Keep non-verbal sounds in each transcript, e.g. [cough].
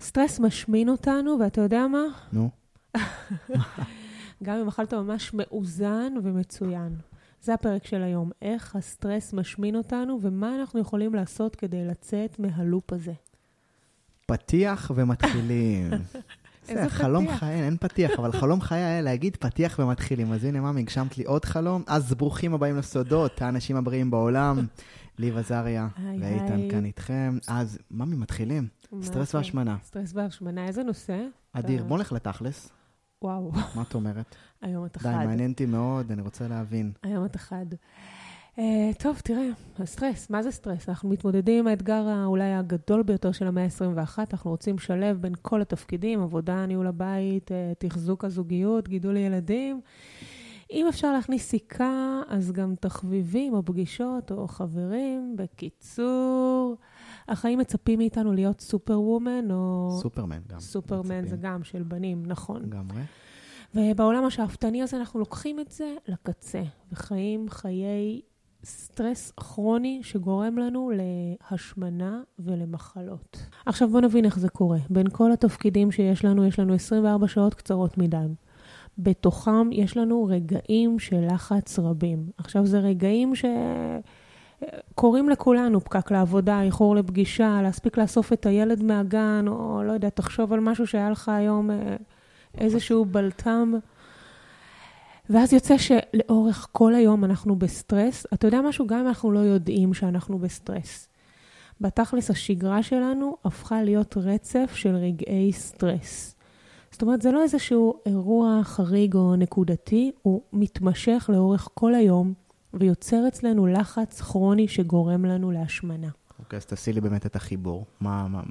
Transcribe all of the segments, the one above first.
סטרס משמין אותנו, ואתה יודע מה? נו. [laughs] גם אם אכלת ממש מאוזן ומצוין. זה הפרק של היום, איך הסטרס משמין אותנו ומה אנחנו יכולים לעשות כדי לצאת מהלופ הזה. פתיח ומתחילים. [laughs] איזה זה חלום פתיח? חיי, אין פתיח, אבל חלום חיי היה להגיד פתיח ומתחילים. אז הנה, ממי, הגשמת לי עוד חלום. אז ברוכים הבאים לסודות, האנשים הבריאים בעולם. ליב עזריה ואיתן. כאן איתכם. אז, ממי, מתחילים. סטרס? והשמנה. סטרס והשמנה, איזה נושא? אדיר, אה. בוא נלך לתכלס. וואו, מה את אומרת? היום את די, אחד. מעניין אותי מאוד, אני רוצה להבין. היום את אחד. אה, טוב, תראה, הסטרס, מה זה סטרס? אנחנו מתמודדים עם האתגר אולי הגדול ביותר של המאה ה-21, אנחנו רוצים לשלב בין כל התפקידים, עבודה, ניהול הבית, אה, תחזוק הזוגיות, גידול ילדים. אם אפשר להכניס סיכה, אז גם תחביבים או פגישות או חברים. בקיצור, החיים מצפים מאיתנו להיות סופר וומן או סופרמן גם. סופרמן, זה מצפים. גם של בנים, נכון. לגמרי. ובעולם השאפתני הזה אנחנו לוקחים את זה לקצה, וחיים חיי סטרס כרוני שגורם לנו להשמנה ולמחלות. עכשיו בואו נבין איך זה קורה. בין כל התפקידים שיש לנו, יש לנו 24 שעות קצרות מדי. בתוכם יש לנו רגעים של לחץ רבים. עכשיו, זה רגעים ש... קורים לכולנו, פקק לעבודה, איחור לפגישה, להספיק לאסוף את הילד מהגן, או לא יודע, תחשוב על משהו שהיה לך היום אה, איזשהו בלת"ם. ואז יוצא שלאורך כל היום אנחנו בסטרס. אתה יודע משהו? גם אם אנחנו לא יודעים שאנחנו בסטרס. בתכלס, השגרה שלנו הפכה להיות רצף של רגעי סטרס. זאת אומרת, זה לא איזשהו אירוע חריג או נקודתי, הוא מתמשך לאורך כל היום ויוצר אצלנו לחץ כרוני שגורם לנו להשמנה. אוקיי, אז תעשי לי באמת את החיבור. מה, מה,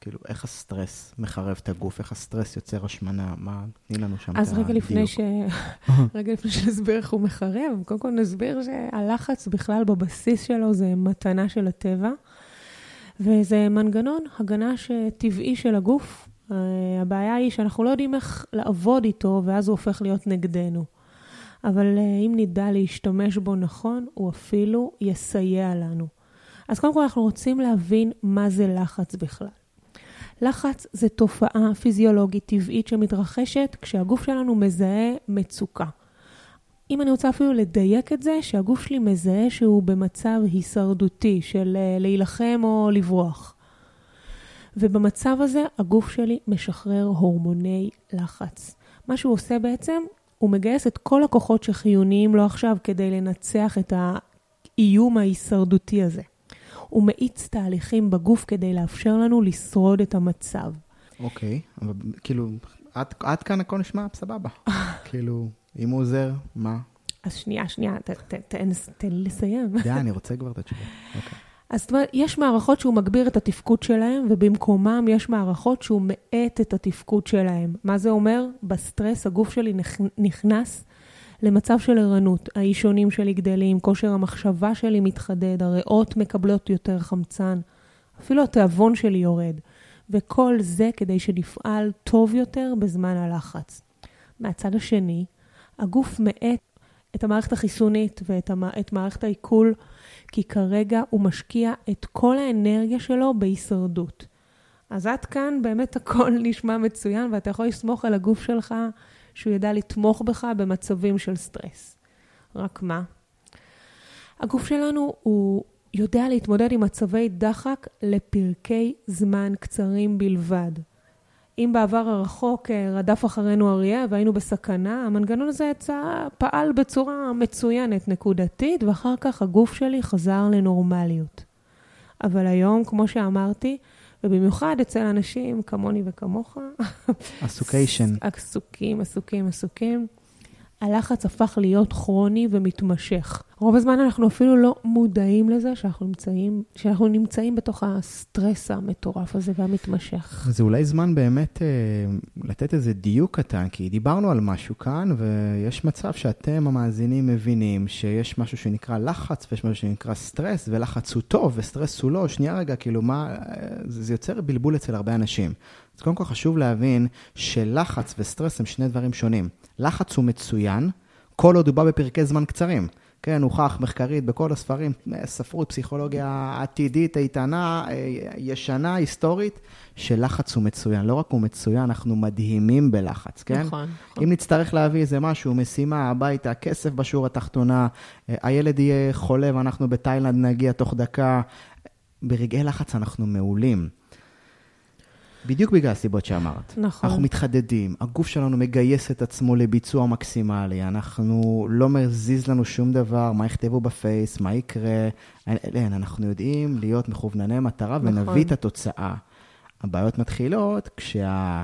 כאילו, איך הסטרס מחרב את הגוף? איך הסטרס יוצר השמנה? מה, תני לנו שם את אז רגע לפני, הדיוק. ש... רגע לפני שנסביר איך הוא מחרב, קודם כל נסביר שהלחץ בכלל בבסיס שלו זה מתנה של הטבע, וזה מנגנון הגנה שטבעי של הגוף. אה, הבעיה היא שאנחנו לא יודעים איך לעבוד איתו, ואז הוא הופך להיות נגדנו. אבל אה, אם נדע להשתמש בו נכון, הוא אפילו יסייע לנו. אז קודם כל אנחנו רוצים להבין מה זה לחץ בכלל. לחץ זה תופעה פיזיולוגית טבעית שמתרחשת כשהגוף שלנו מזהה מצוקה. אם אני רוצה אפילו לדייק את זה, שהגוף שלי מזהה שהוא במצב הישרדותי של אה, להילחם או לברוח. ובמצב הזה הגוף שלי משחרר הורמוני לחץ. מה שהוא עושה בעצם, הוא מגייס את כל הכוחות שחיוניים לו עכשיו כדי לנצח את האיום ההישרדותי הזה. הוא מאיץ תהליכים בגוף כדי לאפשר לנו לשרוד את המצב. אוקיי, אבל כאילו, עד, עד כאן הכל נשמע סבבה. [laughs] כאילו, אם הוא עוזר, מה? אז שנייה, שנייה, תן לי לסיים. די, אני [laughs] רוצה כבר את התשובה. אוקיי. אז זאת אומרת, יש מערכות שהוא מגביר את התפקוד שלהם, ובמקומם יש מערכות שהוא מאט את התפקוד שלהם. מה זה אומר? בסטרס הגוף שלי נכ- נכנס למצב של ערנות. האישונים שלי גדלים, כושר המחשבה שלי מתחדד, הריאות מקבלות יותר חמצן, אפילו התיאבון שלי יורד. וכל זה כדי שנפעל טוב יותר בזמן הלחץ. מהצד השני, הגוף מאט את המערכת החיסונית ואת המ... מערכת העיכול, כי כרגע הוא משקיע את כל האנרגיה שלו בהישרדות. אז עד כאן באמת הכל [laughs] נשמע מצוין, ואתה יכול לסמוך על הגוף שלך שהוא ידע לתמוך בך במצבים של סטרס. רק מה? הגוף שלנו הוא יודע להתמודד עם מצבי דחק לפרקי זמן קצרים בלבד. אם בעבר הרחוק אה, רדף אחרינו אריה והיינו בסכנה, המנגנון הזה יצא, פעל בצורה מצוינת, נקודתית, ואחר כך הגוף שלי חזר לנורמליות. אבל היום, כמו שאמרתי, ובמיוחד אצל אנשים כמוני וכמוך, הסוקיישן. עסוקים, עסוקים, עסוקים, הלחץ הפך להיות כרוני ומתמשך. רוב הזמן אנחנו אפילו לא מודעים לזה שאנחנו נמצאים, שאנחנו נמצאים בתוך הסטרס המטורף הזה והמתמשך. זה אולי זמן באמת אה, לתת איזה דיוק קטן, כי דיברנו על משהו כאן, ויש מצב שאתם, המאזינים, מבינים שיש משהו שנקרא לחץ, ויש משהו שנקרא סטרס, ולחץ הוא טוב, וסטרס הוא לא. שנייה רגע, כאילו, מה... אה, זה, יוצר בלבול אצל הרבה אנשים. אז קודם כל חשוב להבין שלחץ וסטרס הם שני דברים שונים. לחץ הוא מצוין, כל עוד הוא בא בפרקי זמן קצרים. כן, הוכח מחקרית בכל הספרים, ספרות, פסיכולוגיה עתידית, איתנה, ישנה, היסטורית, שלחץ הוא מצוין. לא רק הוא מצוין, אנחנו מדהימים בלחץ, כן? נכון. נכון. אם נצטרך להביא איזה משהו, משימה, הביתה, כסף בשורה התחתונה, הילד יהיה חולה ואנחנו בתאילנד נגיע תוך דקה, ברגעי לחץ אנחנו מעולים. בדיוק בגלל הסיבות שאמרת. נכון. אנחנו מתחדדים, הגוף שלנו מגייס את עצמו לביצוע מקסימלי, אנחנו, לא מזיז לנו שום דבר, מה יכתבו בפייס, מה יקרה, אין, אנחנו יודעים להיות מכוונני מטרה נכון. ונביא את התוצאה. הבעיות מתחילות כשה...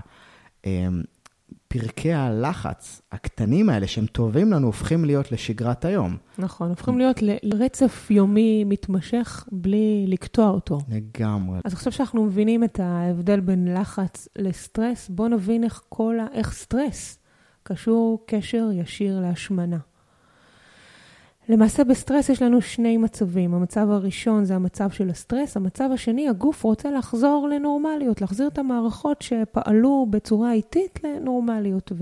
פרקי הלחץ הקטנים האלה, שהם טובים לנו, הופכים להיות לשגרת היום. נכון, הופכים להיות לרצף יומי מתמשך בלי לקטוע אותו. לגמרי. אז עכשיו שאנחנו מבינים את ההבדל בין לחץ לסטרס, בואו נבין איך כל ה... איך סטרס קשור קשר ישיר להשמנה. למעשה בסטרס יש לנו שני מצבים. המצב הראשון זה המצב של הסטרס, המצב השני, הגוף רוצה לחזור לנורמליות, להחזיר את המערכות שפעלו בצורה איטית לנורמליות.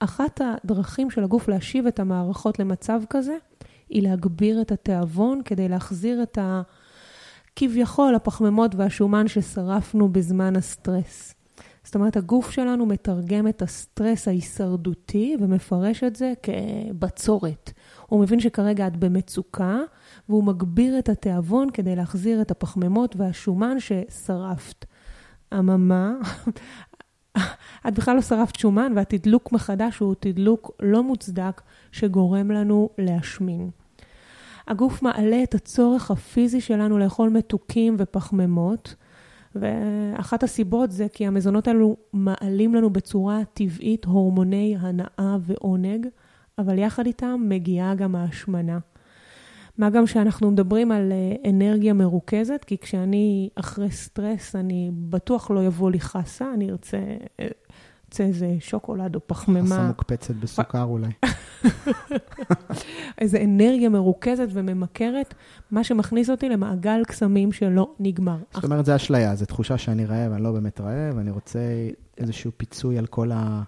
ואחת הדרכים של הגוף להשיב את המערכות למצב כזה, היא להגביר את התיאבון כדי להחזיר את ה... כביכול הפחמימות והשומן ששרפנו בזמן הסטרס. זאת אומרת, הגוף שלנו מתרגם את הסטרס ההישרדותי ומפרש את זה כבצורת. הוא מבין שכרגע את במצוקה, והוא מגביר את התיאבון כדי להחזיר את הפחמימות והשומן ששרפת. אממה, את בכלל לא שרפת שומן, והתדלוק מחדש הוא תדלוק לא מוצדק שגורם לנו להשמין. הגוף מעלה את הצורך הפיזי שלנו לאכול מתוקים ופחמימות, ואחת הסיבות זה כי המזונות האלו מעלים לנו בצורה טבעית הורמוני הנאה ועונג, אבל יחד איתם מגיעה גם ההשמנה. מה גם שאנחנו מדברים על אה, אנרגיה מרוכזת, כי כשאני אחרי סטרס, אני בטוח לא יבוא לי חסה, אני ארצה, ארצה אה, איזה שוקולד או פחמימה. חסה מוקפצת בסוכר אולי. [laughs] איזה אנרגיה מרוכזת וממכרת, מה שמכניס אותי למעגל קסמים שלא נגמר. זאת אומרת, זה אשליה, זו תחושה שאני רעב, אני לא באמת רעב, אני רוצה איזשהו פיצוי על כל ה...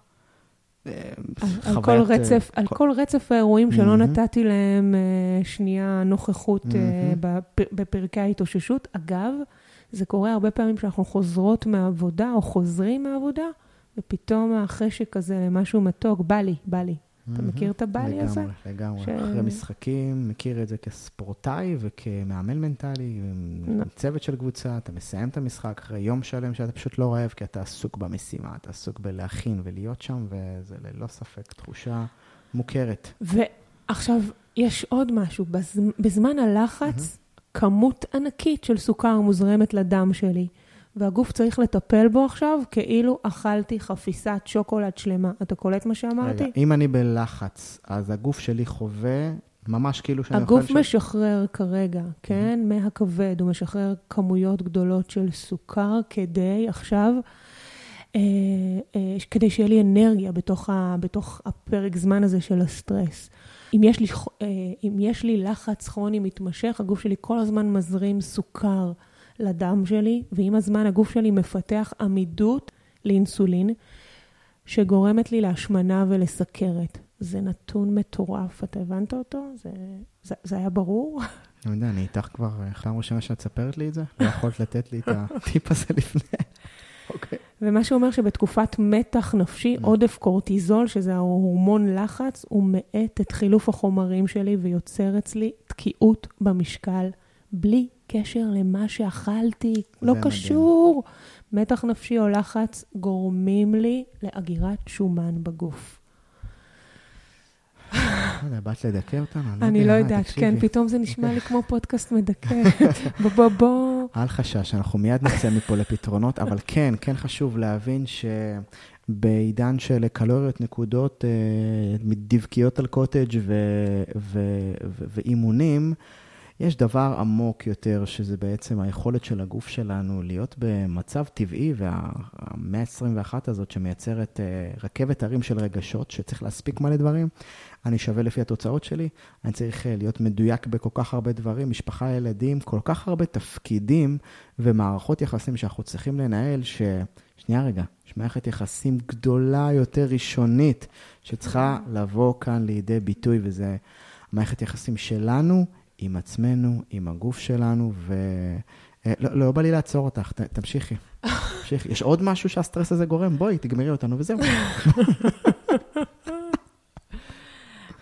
על כל רצף, על כל רצף האירועים שלא נתתי להם אה, שנייה נוכחות אה, בפרקי ההתאוששות. אגב, זה קורה הרבה פעמים שאנחנו חוזרות מהעבודה או חוזרים מהעבודה, ופתאום החשק הזה למשהו מתוק, בא לי, בא לי. אתה מכיר את הבעלי הזה? לגמרי, לגמרי. ש... אחרי משחקים, מכיר את זה כספורטאי וכמאמן מנטלי, עם צוות של קבוצה, אתה מסיים את המשחק אחרי יום שלם שאתה פשוט לא רעב, כי אתה עסוק במשימה, אתה עסוק בלהכין ולהיות שם, וזה ללא ספק תחושה מוכרת. ועכשיו, יש עוד משהו, בזמן הלחץ, כמות ענקית של סוכר מוזרמת לדם שלי. והגוף צריך לטפל בו עכשיו כאילו אכלתי חפיסת שוקולד שלמה. אתה קולט מה שאמרתי? רגע, אם אני בלחץ, אז הגוף שלי חווה ממש כאילו שאני אוכל... הגוף משחרר כרגע, כן? Mm-hmm. מהכבד, הוא משחרר כמויות גדולות של סוכר כדי עכשיו... אה, אה, כדי שיהיה לי אנרגיה בתוך, ה, בתוך הפרק זמן הזה של הסטרס. אם יש, לי, אה, אם יש לי לחץ כרוני מתמשך, הגוף שלי כל הזמן מזרים סוכר לדם שלי, ועם הזמן הגוף שלי מפתח עמידות לאינסולין, שגורמת לי להשמנה ולסכרת. זה נתון מטורף, אתה הבנת אותו? זה, זה, זה היה ברור? [laughs] אני יודע, אני איתך כבר, פעם ראשונה שאת מספרת לי את זה, לא יכולת לתת לי את הטיפ הזה לפני. [laughs] אוקיי. ומה שאומר שבתקופת מתח נפשי, mm. עודף קורטיזול, שזה ההורמון לחץ, הוא מאט את חילוף החומרים שלי ויוצר אצלי תקיעות במשקל, בלי קשר למה שאכלתי, לא מדהים. קשור. מתח נפשי או לחץ גורמים לי לאגירת שומן בגוף. לא באת לדכא אותנו? אני לא יודעת, כן, פתאום זה נשמע לי כמו פודקאסט מדכא. [laughs] בוא, בוא, בוא. אל חשש, אנחנו מיד נצא מפה לפתרונות, אבל כן, כן חשוב להבין שבעידן של קלוריות, נקודות, אה, דבקיות על קוטג' ואימונים, יש דבר עמוק יותר, שזה בעצם היכולת של הגוף שלנו להיות במצב טבעי, והמאה ה-21 הזאת שמייצרת uh, רכבת הרים של רגשות, שצריך להספיק מלא דברים, אני שווה לפי התוצאות שלי, אני צריך uh, להיות מדויק בכל כך הרבה דברים, משפחה, ילדים, כל כך הרבה תפקידים ומערכות יחסים שאנחנו צריכים לנהל, ש... שנייה רגע, יש מערכת יחסים גדולה יותר ראשונית, שצריכה לבוא כאן לידי ביטוי, וזה... מערכת יחסים שלנו עם עצמנו, עם הגוף שלנו, ו... אה, לא, לא בא לי לעצור אותך, ת, תמשיכי. תמשיכי. יש עוד משהו שהסטרס הזה גורם? בואי, תגמרי אותנו וזהו.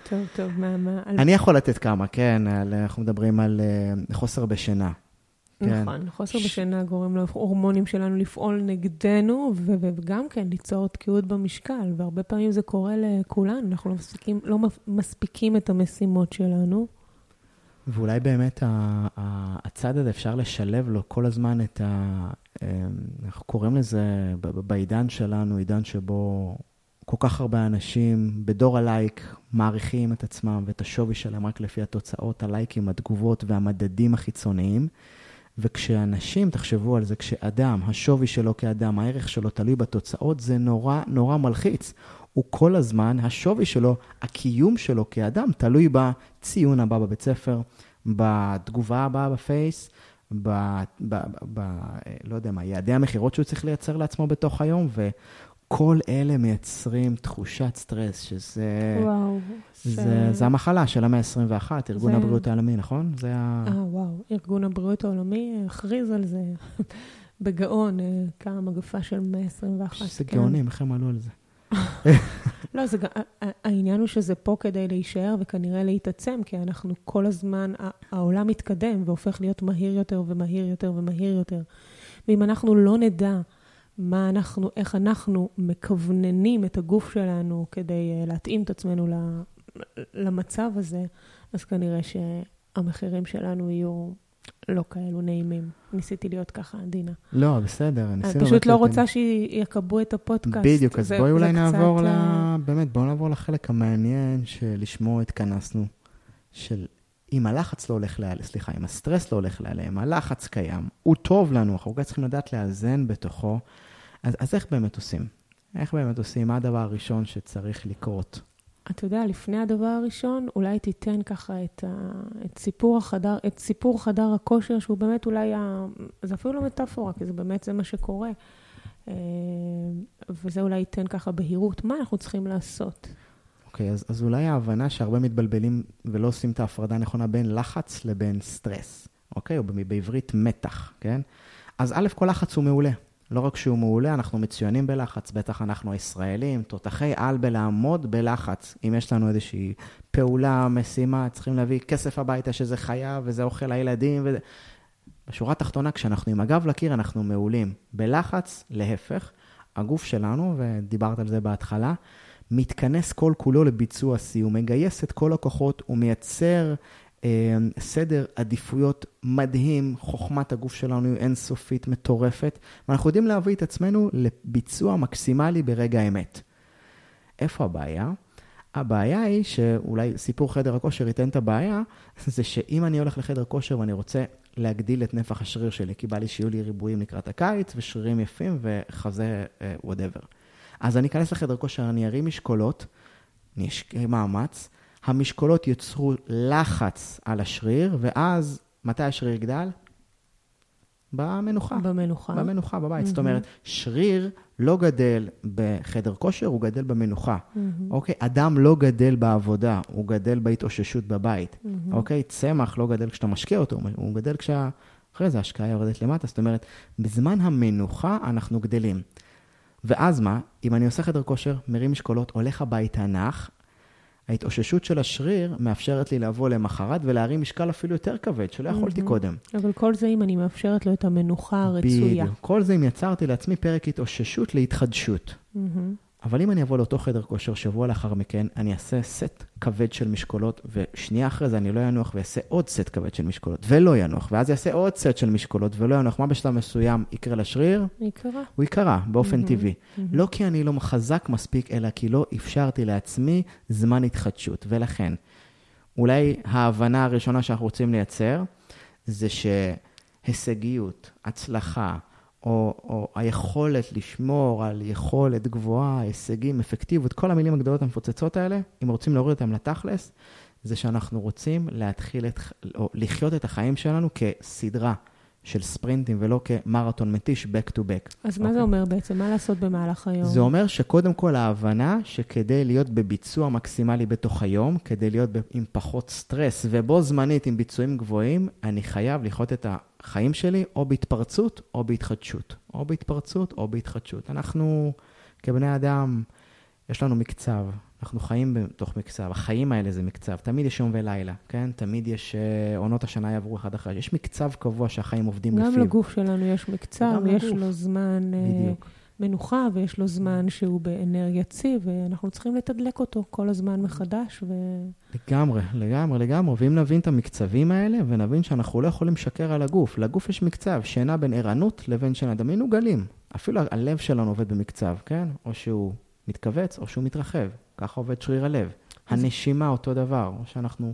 טוב, טוב, מה, מה... אני יכול לתת כמה, כן, על, אנחנו מדברים על uh, חוסר בשינה. כן. נכון, חוסר בשינה גורם להורמונים שלנו לפעול נגדנו, וגם כן ליצור תקיעות במשקל, והרבה פעמים זה קורה לכולנו, אנחנו לא מספיקים, לא מספיקים את המשימות שלנו. ואולי באמת הצד הזה, אפשר לשלב לו כל הזמן את ה... אמ, אנחנו קוראים לזה בעידן שלנו, עידן שבו כל כך הרבה אנשים בדור הלייק מעריכים את עצמם ואת השווי שלהם רק לפי התוצאות, הלייקים, התגובות והמדדים החיצוניים. וכשאנשים, תחשבו על זה, כשאדם, השווי שלו כאדם, הערך שלו תלוי בתוצאות, זה נורא נורא מלחיץ. הוא כל הזמן, השווי שלו, הקיום שלו כאדם, תלוי בציון הבא בבית ספר, בתגובה הבאה בפייס, ב... ב, ב לא יודע מה, יעדי המכירות שהוא צריך לייצר לעצמו בתוך היום, וכל אלה מייצרים תחושת סטרס, שזה... וואו. זה, ש... זה המחלה של המאה ה-21, ארגון זה... הבריאות העולמי, נכון? זה ה... אה, וואו. ארגון הבריאות העולמי הכריז על זה [laughs] בגאון, אה, כמה מגפה של מאה ה-21. שזה כן. גאונים, איך הם עלו על זה? לא, זה, העניין הוא שזה פה כדי להישאר וכנראה להתעצם, כי אנחנו כל הזמן, העולם מתקדם והופך להיות מהיר יותר ומהיר יותר ומהיר יותר. ואם אנחנו לא נדע מה אנחנו, איך אנחנו מכווננים את הגוף שלנו כדי אה, להתאים את עצמנו למצב הזה, אז כנראה שהמחירים שלנו יהיו לא כאלו נעימים. ניסיתי להיות ככה עדינה. לא, בסדר, אני פשוט לא רוצה שיקבעו את הפודקאסט. בדיוק, אז בואי אולי נעבור ל... באמת, בואו נעבור לחלק המעניין שלשמו התכנסנו, של אם הלחץ לא הולך להיעלם, סליחה, אם הסטרס לא הולך להיעלם, הלחץ קיים, הוא טוב לנו, אנחנו רק צריכים לדעת לאזן בתוכו. אז, אז איך באמת עושים? איך באמת עושים? מה הדבר הראשון שצריך לקרות? אתה יודע, לפני הדבר הראשון, אולי תיתן ככה את, ה, את, סיפור, החדר, את סיפור חדר הכושר, שהוא באמת אולי, ה, זה אפילו לא מטאפורה, כי זה באמת זה מה שקורה. אה, וזה אולי ייתן ככה בהירות, מה אנחנו צריכים לעשות? אוקיי, okay, אז, אז אולי ההבנה שהרבה מתבלבלים ולא עושים את ההפרדה הנכונה בין לחץ לבין סטרס, אוקיי? Okay? או בעברית מתח, כן? אז א', כל לחץ הוא מעולה. לא רק שהוא מעולה, אנחנו מצוינים בלחץ, בטח אנחנו הישראלים, תותחי על בלעמוד בלחץ. אם יש לנו איזושהי פעולה, משימה, צריכים להביא כסף הביתה שזה חייב וזה אוכל לילדים. ו... בשורה התחתונה, כשאנחנו עם הגב לקיר, אנחנו מעולים. בלחץ, להפך, הגוף שלנו, ודיברת על זה בהתחלה, מתכנס כל כולו לביצוע סיום, מגייס את כל הכוחות, הוא מייצר סדר עדיפויות מדהים, חוכמת הגוף שלנו היא אינסופית, מטורפת, ואנחנו יודעים להביא את עצמנו לביצוע מקסימלי ברגע האמת. איפה הבעיה? הבעיה היא שאולי סיפור חדר הכושר ייתן את הבעיה, זה שאם אני הולך לחדר כושר ואני רוצה להגדיל את נפח השריר שלי, כי בא לי שיהיו לי ריבועים לקראת הקיץ ושרירים יפים וחזה וואטאבר. Uh, אז אני אכנס לחדר כושר, אני ארים משקולות, אני אשקיע מאמץ, המשקולות יוצרו לחץ על השריר, ואז מתי השריר יגדל? במנוחה. במנוחה. במנוחה, בבית. Mm-hmm. זאת אומרת, שריר לא גדל בחדר כושר, הוא גדל במנוחה. Mm-hmm. אוקיי? אדם לא גדל בעבודה, הוא גדל בהתאוששות בבית. Mm-hmm. אוקיי? צמח לא גדל כשאתה משקיע אותו, הוא גדל כשה... אחרי זה ההשקעה יורדת למטה. זאת אומרת, בזמן המנוחה אנחנו גדלים. ואז מה? אם אני עושה חדר כושר, מרים משקולות, הולך הביתה נח, ההתאוששות של השריר מאפשרת לי לבוא למחרת ולהרים משקל אפילו יותר כבד, שלא יכולתי mm-hmm. קודם. אבל כל זה אם אני מאפשרת לו את המנוחה הרצויה. בדיוק. כל זה אם יצרתי לעצמי פרק התאוששות להתחדשות. Mm-hmm. אבל אם אני אבוא לאותו חדר כושר שבוע לאחר מכן, אני אעשה סט כבד של משקולות, ושנייה אחרי זה אני לא ינוח ואעשה עוד סט כבד של משקולות, ולא ינוח, ואז יעשה עוד סט של משקולות ולא ינוח. מה בשלב מסוים יקרה לשריר? יקרה. הוא יקרה, באופן mm-hmm, טבעי. Mm-hmm. לא כי אני לא חזק מספיק, אלא כי לא אפשרתי לעצמי זמן התחדשות. ולכן, אולי ההבנה הראשונה שאנחנו רוצים לייצר, זה שהישגיות, הצלחה, או, או היכולת לשמור על יכולת גבוהה, הישגים, אפקטיביות, כל המילים הגדולות המפוצצות האלה, אם רוצים להוריד אותם לתכלס, זה שאנחנו רוצים להתחיל את, או לחיות את החיים שלנו כסדרה של ספרינטים ולא כמרתון מתיש back to back. אז מה זה אוקיי? אומר בעצם? מה לעשות במהלך היום? זה אומר שקודם כל ההבנה שכדי להיות בביצוע מקסימלי בתוך היום, כדי להיות עם פחות סטרס ובו זמנית עם ביצועים גבוהים, אני חייב לחיות את החיים שלי או בהתפרצות או בהתחדשות. או בהתפרצות או בהתחדשות. אנחנו כבני אדם, יש לנו מקצב, אנחנו חיים בתוך מקצב, החיים האלה זה מקצב, תמיד יש יום ולילה, כן? תמיד יש, אה, עונות השנה יעברו אחד אחרי, יש מקצב קבוע שהחיים עובדים גם לפיו. לגוף שלנו יש מקצב, גם יש לגוף. לו זמן אה, בדיוק. מנוחה ויש לו זמן שהוא באנרגיה צי, ואנחנו צריכים לתדלק אותו כל הזמן מחדש. ו... לגמרי, לגמרי, לגמרי. ואם נבין את המקצבים האלה, ונבין שאנחנו לא יכולים לשקר על הגוף, לגוף יש מקצב שנע בין ערנות לבין שינה. דמיינו גלים. אפילו הלב שלנו עובד במקצב, כן? או שהוא מתכווץ או שהוא מתרחב. ככה עובד שריר הלב. אז- הנשימה אותו דבר, שאנחנו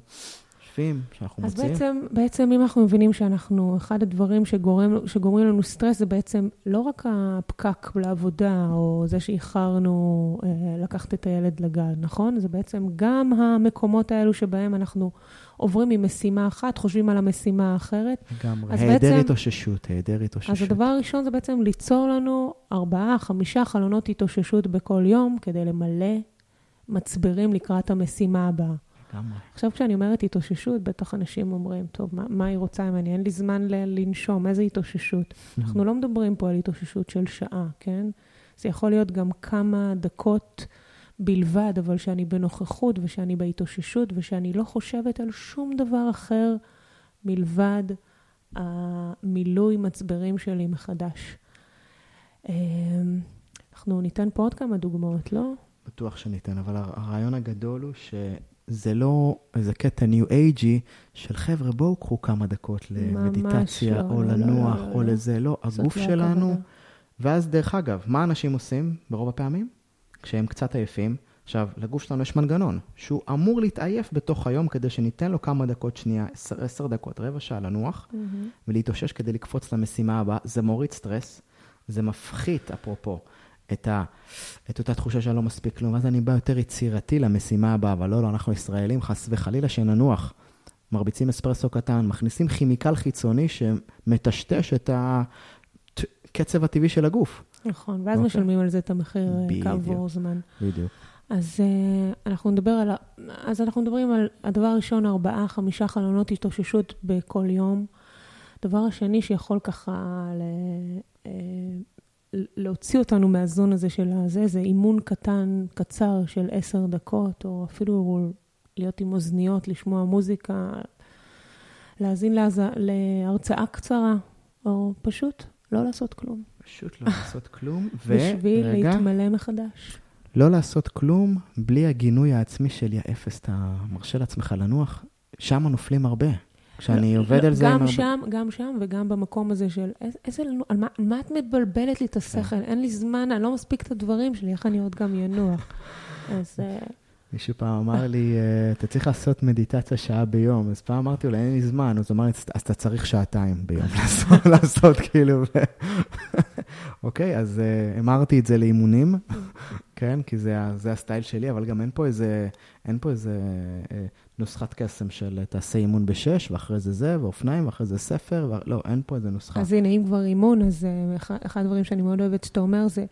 יושבים, שאנחנו אז מוציאים. בעצם, בעצם אם אנחנו מבינים שאנחנו, אחד הדברים שגורם, שגורמים לנו סטרס זה בעצם לא רק הפקק לעבודה, או זה שאיחרנו אה, לקחת את הילד לגן, נכון? זה בעצם גם המקומות האלו שבהם אנחנו עוברים ממשימה אחת, חושבים על המשימה האחרת. לגמרי. אז היעדר התאוששות, היעדר התאוששות. אז הדבר הראשון זה בעצם ליצור לנו ארבעה, חמישה חלונות התאוששות בכל יום, כדי למלא מצברים לקראת המשימה הבאה. לגמרי. עכשיו, כשאני אומרת התאוששות, בטח אנשים אומרים, טוב, מה, מה היא רוצה ממני? אין לי זמן ל- לנשום, איזה התאוששות? אנחנו לא מדברים פה על התאוששות של שעה, כן? זה יכול להיות גם כמה דקות בלבד, אבל שאני בנוכחות ושאני בהתאוששות ושאני לא חושבת על שום דבר אחר מלבד המילוי מצברים שלי מחדש. אמ, אנחנו ניתן פה עוד כמה דוגמאות, לא? בטוח שניתן, אבל הר- הרעיון הגדול הוא שזה לא איזה קטע ניו אייג'י של חבר'ה, בואו קחו כמה דקות למדיטציה, לא, או לא, לא, לנוח, לא, לא, או לא. לזה. לא, הגוף לא שלנו... הכוונה. ואז, דרך אגב, מה אנשים עושים ברוב הפעמים? כשהם קצת עייפים. עכשיו, לגוף שלנו יש מנגנון, שהוא אמור להתעייף בתוך היום כדי שניתן לו כמה דקות שנייה, עשר, עשר דקות, רבע שעה לנוח, מהמם. ולהתאושש כדי לקפוץ למשימה הבאה. זה מוריד סטרס, זה מפחית, אפרופו, את, ה, את אותה תחושה שאני לא מספיק כלום, ואז אני בא יותר יצירתי למשימה הבאה, אבל לא, לא, אנחנו ישראלים, חס וחלילה שננוח. מרביצים אספרסו קטן, מכניסים כימיקל חיצוני שמטשטש את הקצב הטבעי של הגוף. נכון, ואז אוקיי. משלמים על זה את המחיר אה. כעבור זמן. בדיוק. אז uh, אנחנו נדבר על, אז אנחנו מדברים על הדבר הראשון, ארבעה, חמישה חלונות התאוששות בכל יום. הדבר השני שיכול ככה ל, uh, להוציא אותנו מהזון הזה של הזה, זה אימון קטן, קצר של עשר דקות, או אפילו להיות עם אוזניות, לשמוע מוזיקה, להאזין להז... להרצאה קצרה, או פשוט לא לעשות כלום. פשוט לא לעשות כלום, [laughs] בשביל ורגע, להתמלא מחדש. לא לעשות כלום בלי הגינוי העצמי של יא אפס, אתה מרשה לעצמך לנוח, שם נופלים הרבה. כשאני לא, עובד לא, על זה... גם עם הרבה- שם, גם שם וגם במקום הזה של איזה, איזה על מה, על מה את מבלבלת לי את השכל? אין לי זמן, אני לא מספיק את הדברים שלי, איך אני עוד גם ינוח? [laughs] אז אה, מישהו פעם אמר לי, אה, אתה צריך לעשות מדיטציה שעה ביום. אז פעם אמרתי לו, אין לי זמן. אז הוא אמר אז אתה צריך שעתיים ביום [laughs] לעשות, לעשות כאילו. [laughs] אוקיי, אז אה, המרתי את זה לאימונים, כן? כי זה הסטייל שלי, אבל גם אין פה איזה, אין פה איזה נוסחת קסם של אה, תעשה אימון בשש, ואחרי זה זה, ואופניים, ואחרי זה ספר, ו- לא, אין פה איזה נוסחה. אז הנה, אם כבר אימון, אז אה, אחד, אחד הדברים שאני מאוד אוהבת שאתה אומר זה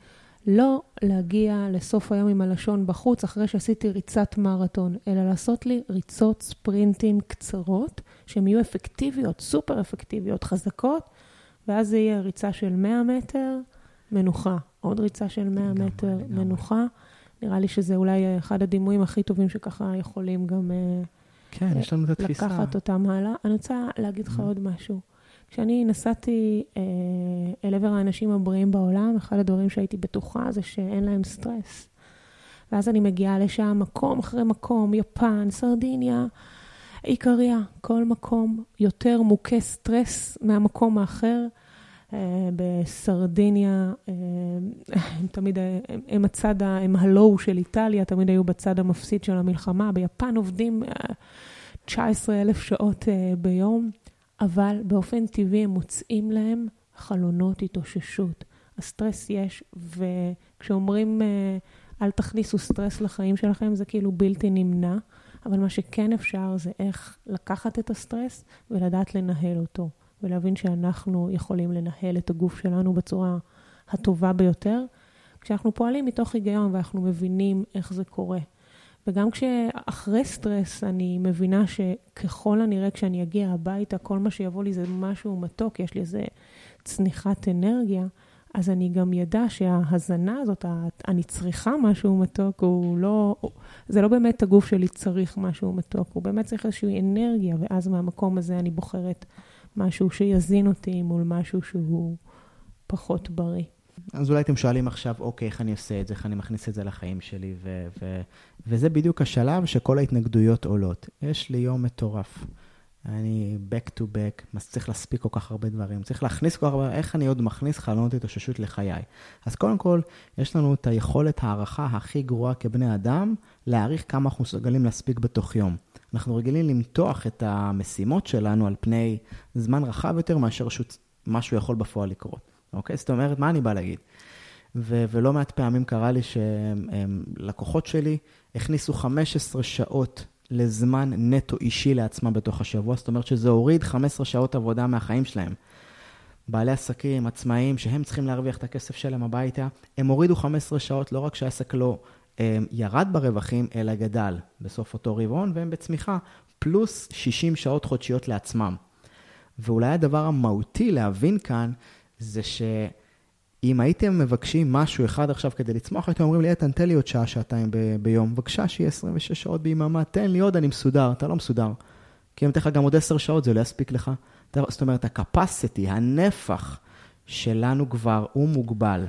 לא להגיע לסוף היום עם הלשון בחוץ אחרי שעשיתי ריצת מרתון, אלא לעשות לי ריצות ספרינטים קצרות, שהן יהיו אפקטיביות, סופר אפקטיביות, חזקות, ואז זה יהיה ריצה של 100 מטר, מנוחה. עוד ריצה של 100 לגמרי, מטר, לגמרי. מנוחה. נראה לי שזה אולי אחד הדימויים הכי טובים שככה יכולים גם... אה, כן, יש לנו את התפיסה. לקחת אותם הלאה. אני רוצה להגיד לך Mhm. עוד משהו. כשאני נסעתי אה, אל עבר האנשים הבריאים בעולם, אחד הדברים שהייתי בטוחה זה שאין להם סטרס. ואז אני מגיעה לשם, מקום אחרי מקום, יפן, סרדיניה, עיקריה, כל מקום יותר מוכה סטרס מהמקום האחר. אה, בסרדיניה, אה, הם תמיד, אה, הם, הם הצד, הם ה low של איטליה, תמיד היו בצד המפסיד של המלחמה. ביפן עובדים אה, 19 אלף שעות ביום, אבל באופן טבעי הם מוצאים להם חלונות התאוששות. הסטרס יש, וכשאומרים אל תכניסו סטרס לחיים שלכם, זה כאילו בלתי נמנע, אבל מה שכן אפשר זה איך לקחת את הסטרס ולדעת לנהל אותו. ולהבין שאנחנו יכולים לנהל את הגוף שלנו בצורה הטובה ביותר, כשאנחנו פועלים מתוך היגיון ואנחנו מבינים איך זה קורה. וגם כשאחרי סטרס אני מבינה שככל הנראה כשאני אגיע הביתה, כל מה שיבוא לי זה משהו מתוק, יש לי איזה צניחת אנרגיה, אז אני גם ידע שההזנה הזאת, אני צריכה משהו מתוק, הוא לא, זה לא באמת הגוף שלי צריך משהו מתוק, הוא באמת צריך איזושהי אנרגיה, ואז מהמקום הזה אני בוחרת משהו שיזין אותי מול משהו שהוא פחות בריא. אז אולי אתם שואלים עכשיו, אוקיי, איך אני עושה את זה, איך אני מכניס את זה לחיים שלי, ו- ו- וזה בדיוק השלב שכל ההתנגדויות עולות. יש לי יום מטורף. אני back to back, צריך להספיק כל כך הרבה דברים, צריך להכניס כל כך הרבה, איך אני עוד מכניס חלונות התאוששות לחיי? אז קודם כל, יש לנו את היכולת הערכה הכי גרועה כבני אדם, להעריך כמה אנחנו מסוגלים להספיק בתוך יום. אנחנו רגילים למתוח את המשימות שלנו על פני זמן רחב יותר מאשר משהו יכול בפועל לקרות. אוקיי? זאת אומרת, מה אני בא להגיד? ו- ולא מעט פעמים קרה לי שלקוחות שלי הכניסו 15 שעות לזמן נטו אישי לעצמם בתוך השבוע, זאת אומרת שזה הוריד 15 שעות עבודה מהחיים שלהם. בעלי עסקים, עצמאים, שהם צריכים להרוויח את הכסף שלהם הביתה, הם הורידו 15 שעות, לא רק שהעסק לא ירד ברווחים, אלא גדל בסוף אותו רבעון, והם בצמיחה, פלוס 60 שעות חודשיות לעצמם. ואולי הדבר המהותי להבין כאן, זה שאם הייתם מבקשים משהו אחד עכשיו כדי לצמוח, הייתם אומרים לי, איתן, תן לי עוד שעה, שעתיים ב- ביום. בבקשה, שיהיה 26 שעות ביממה, תן לי עוד, אני מסודר. אתה לא מסודר. כי אם אתן לך גם עוד 10 שעות, זה לא יספיק לך. זאת אומרת, ה-capacity, הנפח שלנו כבר הוא מוגבל.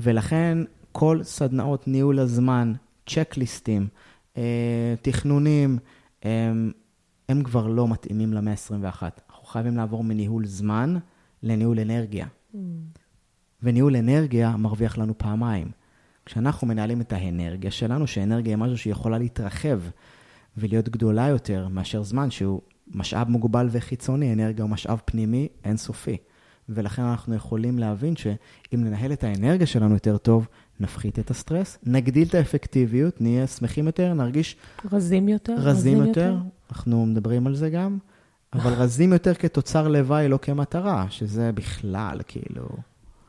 ולכן כל סדנאות ניהול הזמן, צ'קליסטים, אה, תכנונים, אה, הם כבר לא מתאימים למאה ה-21. אנחנו חייבים לעבור מניהול זמן לניהול אנרגיה. Mm. וניהול אנרגיה מרוויח לנו פעמיים. כשאנחנו מנהלים את האנרגיה שלנו, שאנרגיה היא משהו שיכולה להתרחב ולהיות גדולה יותר מאשר זמן שהוא משאב מוגבל וחיצוני, אנרגיה הוא משאב פנימי אינסופי. ולכן אנחנו יכולים להבין שאם ננהל את האנרגיה שלנו יותר טוב, נפחית את הסטרס, נגדיל את האפקטיביות, נהיה שמחים יותר, נרגיש... רזים יותר. רזים, רזים יותר. יותר. אנחנו מדברים על זה גם. אבל רזים יותר כתוצר לוואי, לא כמטרה, שזה בכלל, כאילו...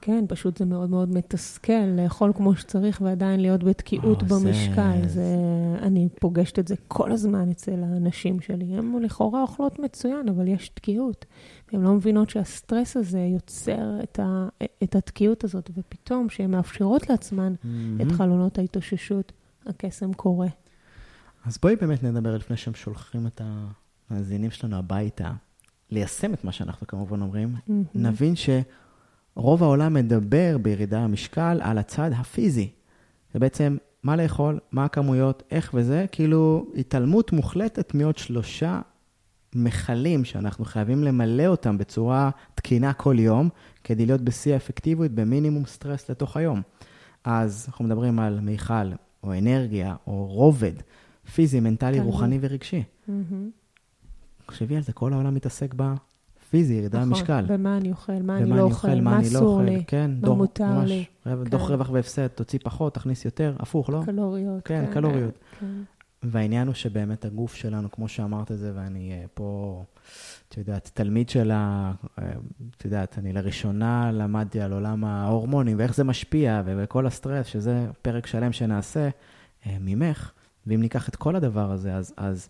כן, פשוט זה מאוד מאוד מתסכל, לאכול כמו שצריך ועדיין להיות בתקיעות או, במשקל. זה... זה... אני פוגשת את זה כל הזמן אצל האנשים שלי. הן לכאורה אוכלות מצוין, אבל יש תקיעות. הן לא מבינות שהסטרס הזה יוצר את, ה... את התקיעות הזאת, ופתאום, שהן מאפשרות לעצמן mm-hmm. את חלונות ההתאוששות, הקסם קורה. אז בואי באמת נדבר לפני שהם שולחים את. המאזינים שלנו הביתה, ליישם את מה שאנחנו כמובן אומרים, mm-hmm. נבין שרוב העולם מדבר בירידה המשקל על הצד הפיזי. זה בעצם מה לאכול, מה הכמויות, איך וזה, כאילו התעלמות מוחלטת מעוד שלושה מכלים שאנחנו חייבים למלא אותם בצורה תקינה כל יום, כדי להיות בשיא האפקטיביות במינימום סטרס לתוך היום. אז אנחנו מדברים על מיכל, או אנרגיה, או רובד, פיזי, מנטלי, רוחני ורגשי. תחשבי על זה, כל העולם מתעסק בפיזי, ירידה נכון, במשקל. ומה אני אוכל, מה אני לא אוכל, מה לא אסור לי, כן, מה דוח, מותר ממש, לי. דוח כן. רווח והפסד, תוציא פחות, תכניס יותר, הפוך, לא? קלוריות. כן, כן קלוריות. כן. והעניין הוא שבאמת הגוף שלנו, כמו שאמרת את זה, ואני אה, פה, את יודעת, תלמיד של ה... אה, את יודעת, אני לראשונה למדתי על עולם ההורמונים ואיך זה משפיע, וכל הסטרס, שזה פרק שלם שנעשה אה, ממך, ואם ניקח את כל הדבר הזה, אז, אז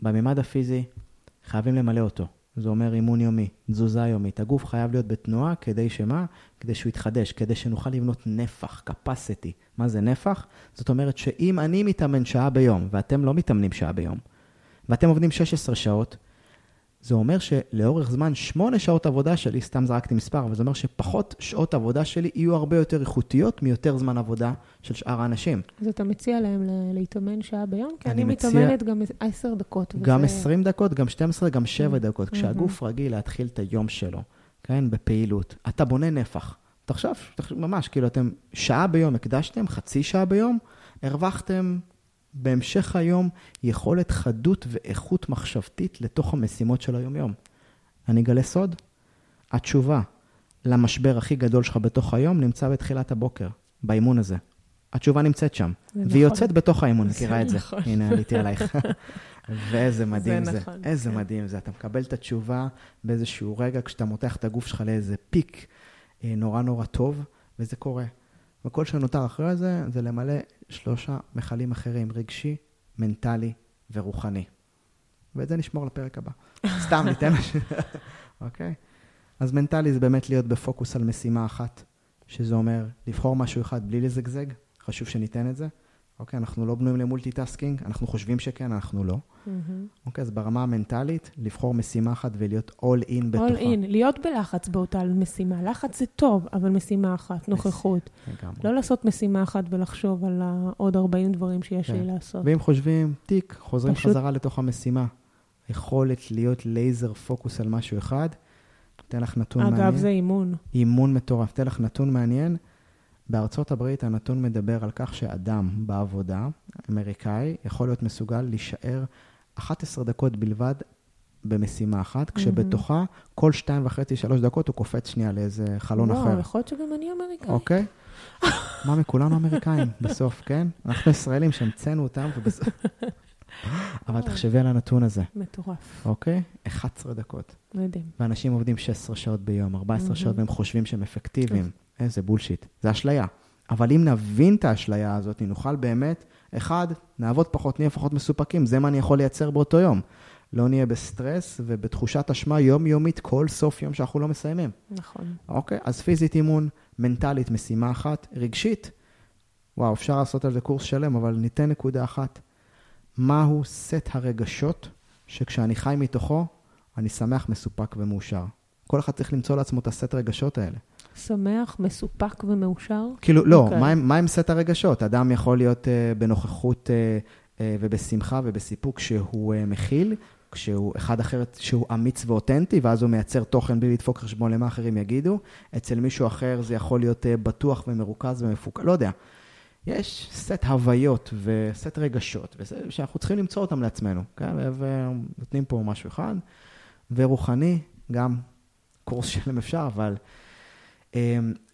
בממד הפיזי, חייבים למלא אותו. זה אומר אימון יומי, תזוזה יומית. הגוף חייב להיות בתנועה כדי שמה? כדי שהוא יתחדש, כדי שנוכל לבנות נפח, capacity. מה זה נפח? זאת אומרת שאם אני מתאמן שעה ביום, ואתם לא מתאמנים שעה ביום, ואתם עובדים 16 שעות, זה אומר שלאורך זמן, שמונה שעות עבודה שלי, סתם זרקתי מספר, אבל זה אומר שפחות שעות עבודה שלי יהיו הרבה יותר איכותיות מיותר זמן עבודה של שאר האנשים. אז אתה מציע להם להתאמן שעה ביום? כי אני, אני מציע... מתאמנת גם עשר דקות. גם וזה... 20 דקות, גם 12, גם 7 mm-hmm. דקות. כשהגוף רגיל להתחיל את היום שלו, כן, בפעילות, אתה בונה נפח. תחשוב, ממש, כאילו אתם שעה ביום הקדשתם, חצי שעה ביום, הרווחתם בהמשך היום יכולת חדות ואיכות מחשבתית לתוך המשימות של היום-יום. אני אגלה סוד? התשובה למשבר הכי גדול שלך בתוך היום נמצא בתחילת הבוקר, באימון הזה. התשובה נמצאת שם, והיא נכון. יוצאת בתוך האימון, מכירה את זה. נכון. הנה, עליתי עלייך. [laughs] ואיזה מדהים זה זה. נכון, איזה כן. מדהים זה. אתה מקבל את התשובה באיזשהו רגע, כשאתה מותח את הגוף שלך לאיזה peak אה, נורא נורא טוב, וזה קורה. וכל שנותר אחרי זה, זה למלא שלושה מכלים אחרים, רגשי, מנטלי ורוחני. ואת זה נשמור לפרק הבא. [laughs] סתם, ניתן... [laughs] אוקיי? אז מנטלי זה באמת להיות בפוקוס על משימה אחת, שזה אומר לבחור משהו אחד בלי לזגזג, חשוב שניתן את זה. אוקיי, אנחנו לא בנויים ל multitasking, אנחנו חושבים שכן, אנחנו לא. מהמם. אוקיי, אז ברמה המנטלית, לבחור משימה אחת ולהיות all in בתוכה. all in, להיות בלחץ באותה משימה. לחץ זה טוב, אבל משימה אחת, נוכחות. לגמרי. לא לעשות משימה אחת ולחשוב על העוד 40 דברים שיש כן. לי לעשות. ואם חושבים, תיק, חוזרים פשוט- חזרה לתוך המשימה. יכולת להיות לייזר פוקוס על משהו אחד, אתן לך נתון מעניין. אגב, זה אימון. אימון מטורף. אתן לך נתון מעניין. בארצות הברית הנתון מדבר על כך שאדם בעבודה, אמריקאי, יכול להיות מסוגל להישאר 11 דקות בלבד במשימה אחת, כשבתוכה כל שתיים וחצי, שלוש דקות הוא קופץ שנייה לאיזה חלון אחר. וואו, יכול להיות שגם אני אמריקאי. אוקיי? מה מכולנו אמריקאים [laughs] בסוף, כן? אנחנו ישראלים שהמצאנו אותם, ובסוף... [laughs] אבל תחשבי על הנתון הזה, מטורף, אוקיי? 11 דקות. מדהים. ואנשים עובדים 16 שעות ביום, 14 מהמם. שעות, והם חושבים שהם אפקטיביים. איזה bullshit. זה אשליה. אבל אם נבין את האשליה הזאת, נוכל באמת, אחד, נעבוד פחות, נהיה פחות מסופקים, זה מה אני יכול לייצר באותו יום. לא נהיה בסטרס ובתחושת אשמה יומיומית כל סוף יום שאנחנו לא מסיימים. נכון. אוקיי? אז פיזית אימון, מנטלית משימה אחת, רגשית, וואו, אפשר לעשות על זה קורס שלם, אבל ניתן נקודה אחת. מהו סט הרגשות שכשאני חי מתוכו, אני שמח, מסופק ומאושר? כל אחד צריך למצוא לעצמו את הסט רגשות האלה. שמח, מסופק ומאושר? כאילו, לא, אוקיי. מה מה הם סט הרגשות? אדם יכול להיות uh, בנוכחות uh, uh, ובשמחה ובסיפוק שהוא uh, מכיל, כשהוא אחד אחר שהוא אמיץ ואותנטי, ואז הוא מייצר תוכן בלי לדפוק חשבון למה אחרים יגידו. אצל מישהו אחר זה יכול להיות uh, בטוח ומרוכז ומפוקד, לא יודע. יש סט הוויות וסט רגשות, וזה שאנחנו צריכים למצוא אותם לעצמנו, כן? ונותנים פה משהו אחד. ורוחני, גם קורס שלם אפשר, אבל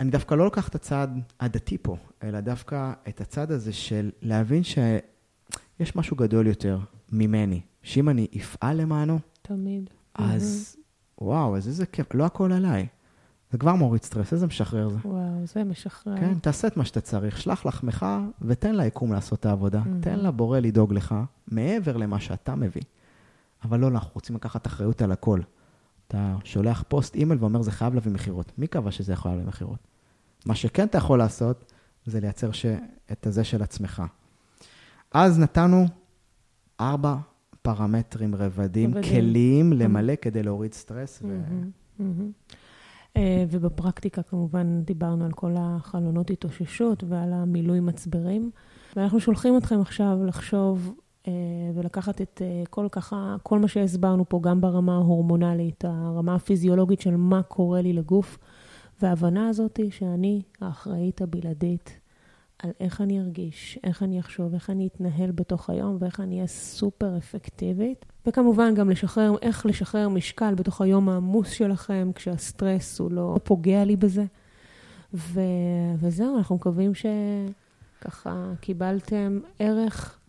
אני דווקא לא לוקח את הצד הדתי פה, אלא דווקא את הצד הזה של להבין שיש משהו גדול יותר ממני, שאם אני אפעל למענו, תמיד. אז וואו, אז איזה כיף, לא הכל עליי. זה כבר מוריד סטרס, איזה משחרר זה. וואו, זה משחרר. כן, תעשה את מה שאתה צריך, שלח לחמך ותן ליקום לעשות את העבודה. Mhm. תן לבורא לדאוג לך, מעבר למה שאתה מביא. אבל לא, אנחנו רוצים לקחת אחריות על הכל. אתה שולח פוסט אימייל ואומר, זה חייב להביא מכירות. מי קבע שזה יכול להביא מכירות? מה שכן אתה יכול לעשות, זה לייצר ש... את הזה של עצמך. אז נתנו ארבע פרמטרים, רבדים, רבדים. כלים למלא כדי להוריד סטרס. ו... מהמם, מהמם. אה, ובפרקטיקה כמובן דיברנו על כל החלונות התאוששות ועל המילוי מצברים. ואנחנו שולחים אתכם עכשיו לחשוב ולקחת את אה, כל ככה, כל מה שהסברנו פה, גם ברמה ההורמונלית, הרמה הפיזיולוגית של מה קורה לי לגוף, וההבנה הזאת היא שאני האחראית הבלעדית על איך אני ארגיש, איך אני אחשוב, איך אני אתנהל בתוך היום ואיך אני אהיה סופר אפקטיבית. וכמובן גם לשחרר, איך לשחרר משקל בתוך היום העמוס שלכם, כשהסטרס הוא לא פוגע לי בזה. ו... וזהו, אנחנו מקווים שככה קיבלתם ערך,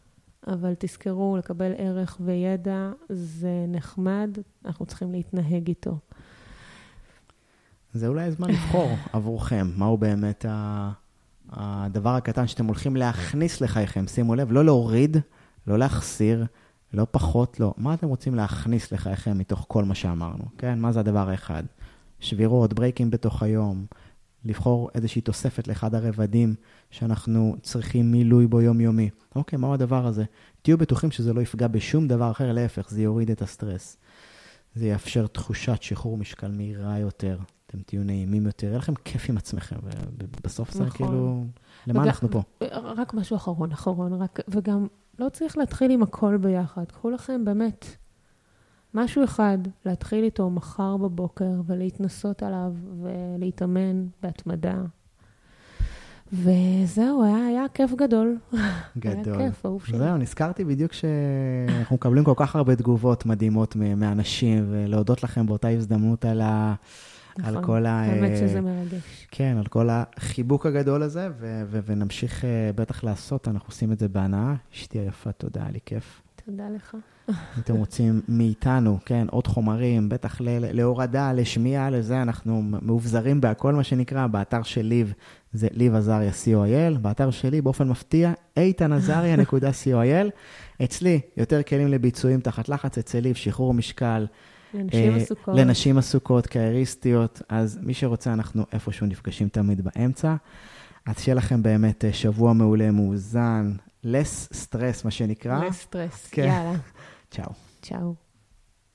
אבל תזכרו, לקבל ערך וידע זה נחמד, אנחנו צריכים להתנהג איתו. זה אולי הזמן לבחור [laughs] עבורכם, מהו באמת ה- הדבר הקטן שאתם הולכים להכניס לחייכם. שימו לב, לא להוריד, לא להחסיר, לא פחות, לא. מה אתם רוצים להכניס לחייכם מתוך כל מה שאמרנו, כן? מה זה הדבר האחד? שבירות, ברייקים בתוך היום, לבחור איזושהי תוספת לאחד הרבדים שאנחנו צריכים מילוי בו יומיומי. אוקיי, מהו הדבר הזה? תהיו בטוחים שזה לא יפגע בשום דבר אחר, להפך, זה יוריד את הסטרס. זה יאפשר תחושת שחרור משקל מהירה יותר, אתם תהיו נעימים יותר, יהיה לכם כיף עם עצמכם, ובסוף זה נכון. כאילו, למה וגם- אנחנו פה? רק משהו אחרון, אחרון, רק, וגם לא צריך להתחיל עם הכל ביחד. קחו לכם באמת משהו אחד להתחיל איתו מחר בבוקר ולהתנסות עליו ולהתאמן בהתמדה. וזהו, היה, היה כיף גדול. גדול. היה כיף, אהוב שלי. זהו, נזכרתי בדיוק שאנחנו מקבלים כל כך הרבה תגובות מדהימות מאנשים, ולהודות לכם באותה הזדמנות על ה... על נכון, כל ה... האמת שזה מרגש. כן, על כל החיבוק הגדול הזה, ו- ו- ונמשיך אה, בטח לעשות, אנחנו עושים את זה בהנאה. אשתי היפה, תודה, היה לי כיף. תודה לך. אם אתם רוצים מאיתנו, כן, עוד חומרים, בטח ל- להורדה, לשמיעה, לזה, אנחנו מאובזרים בהכל, מה שנקרא, באתר של ליב, זה ליב עזריה co.il, באתר שלי, באופן מפתיע, איתנעזריה.co.il. [laughs] אצלי, יותר כלים לביצועים תחת לחץ, אצל ליב, שחרור משקל. לנשים אה, עסוקות. לנשים עסוקות, קרייריסטיות, אז מי שרוצה, אנחנו איפשהו נפגשים תמיד באמצע. אז שיהיה לכם באמת אה, שבוע מעולה, מאוזן, less stress, מה שנקרא. לסטרס. כן. יאללה, Ciao. Ciao.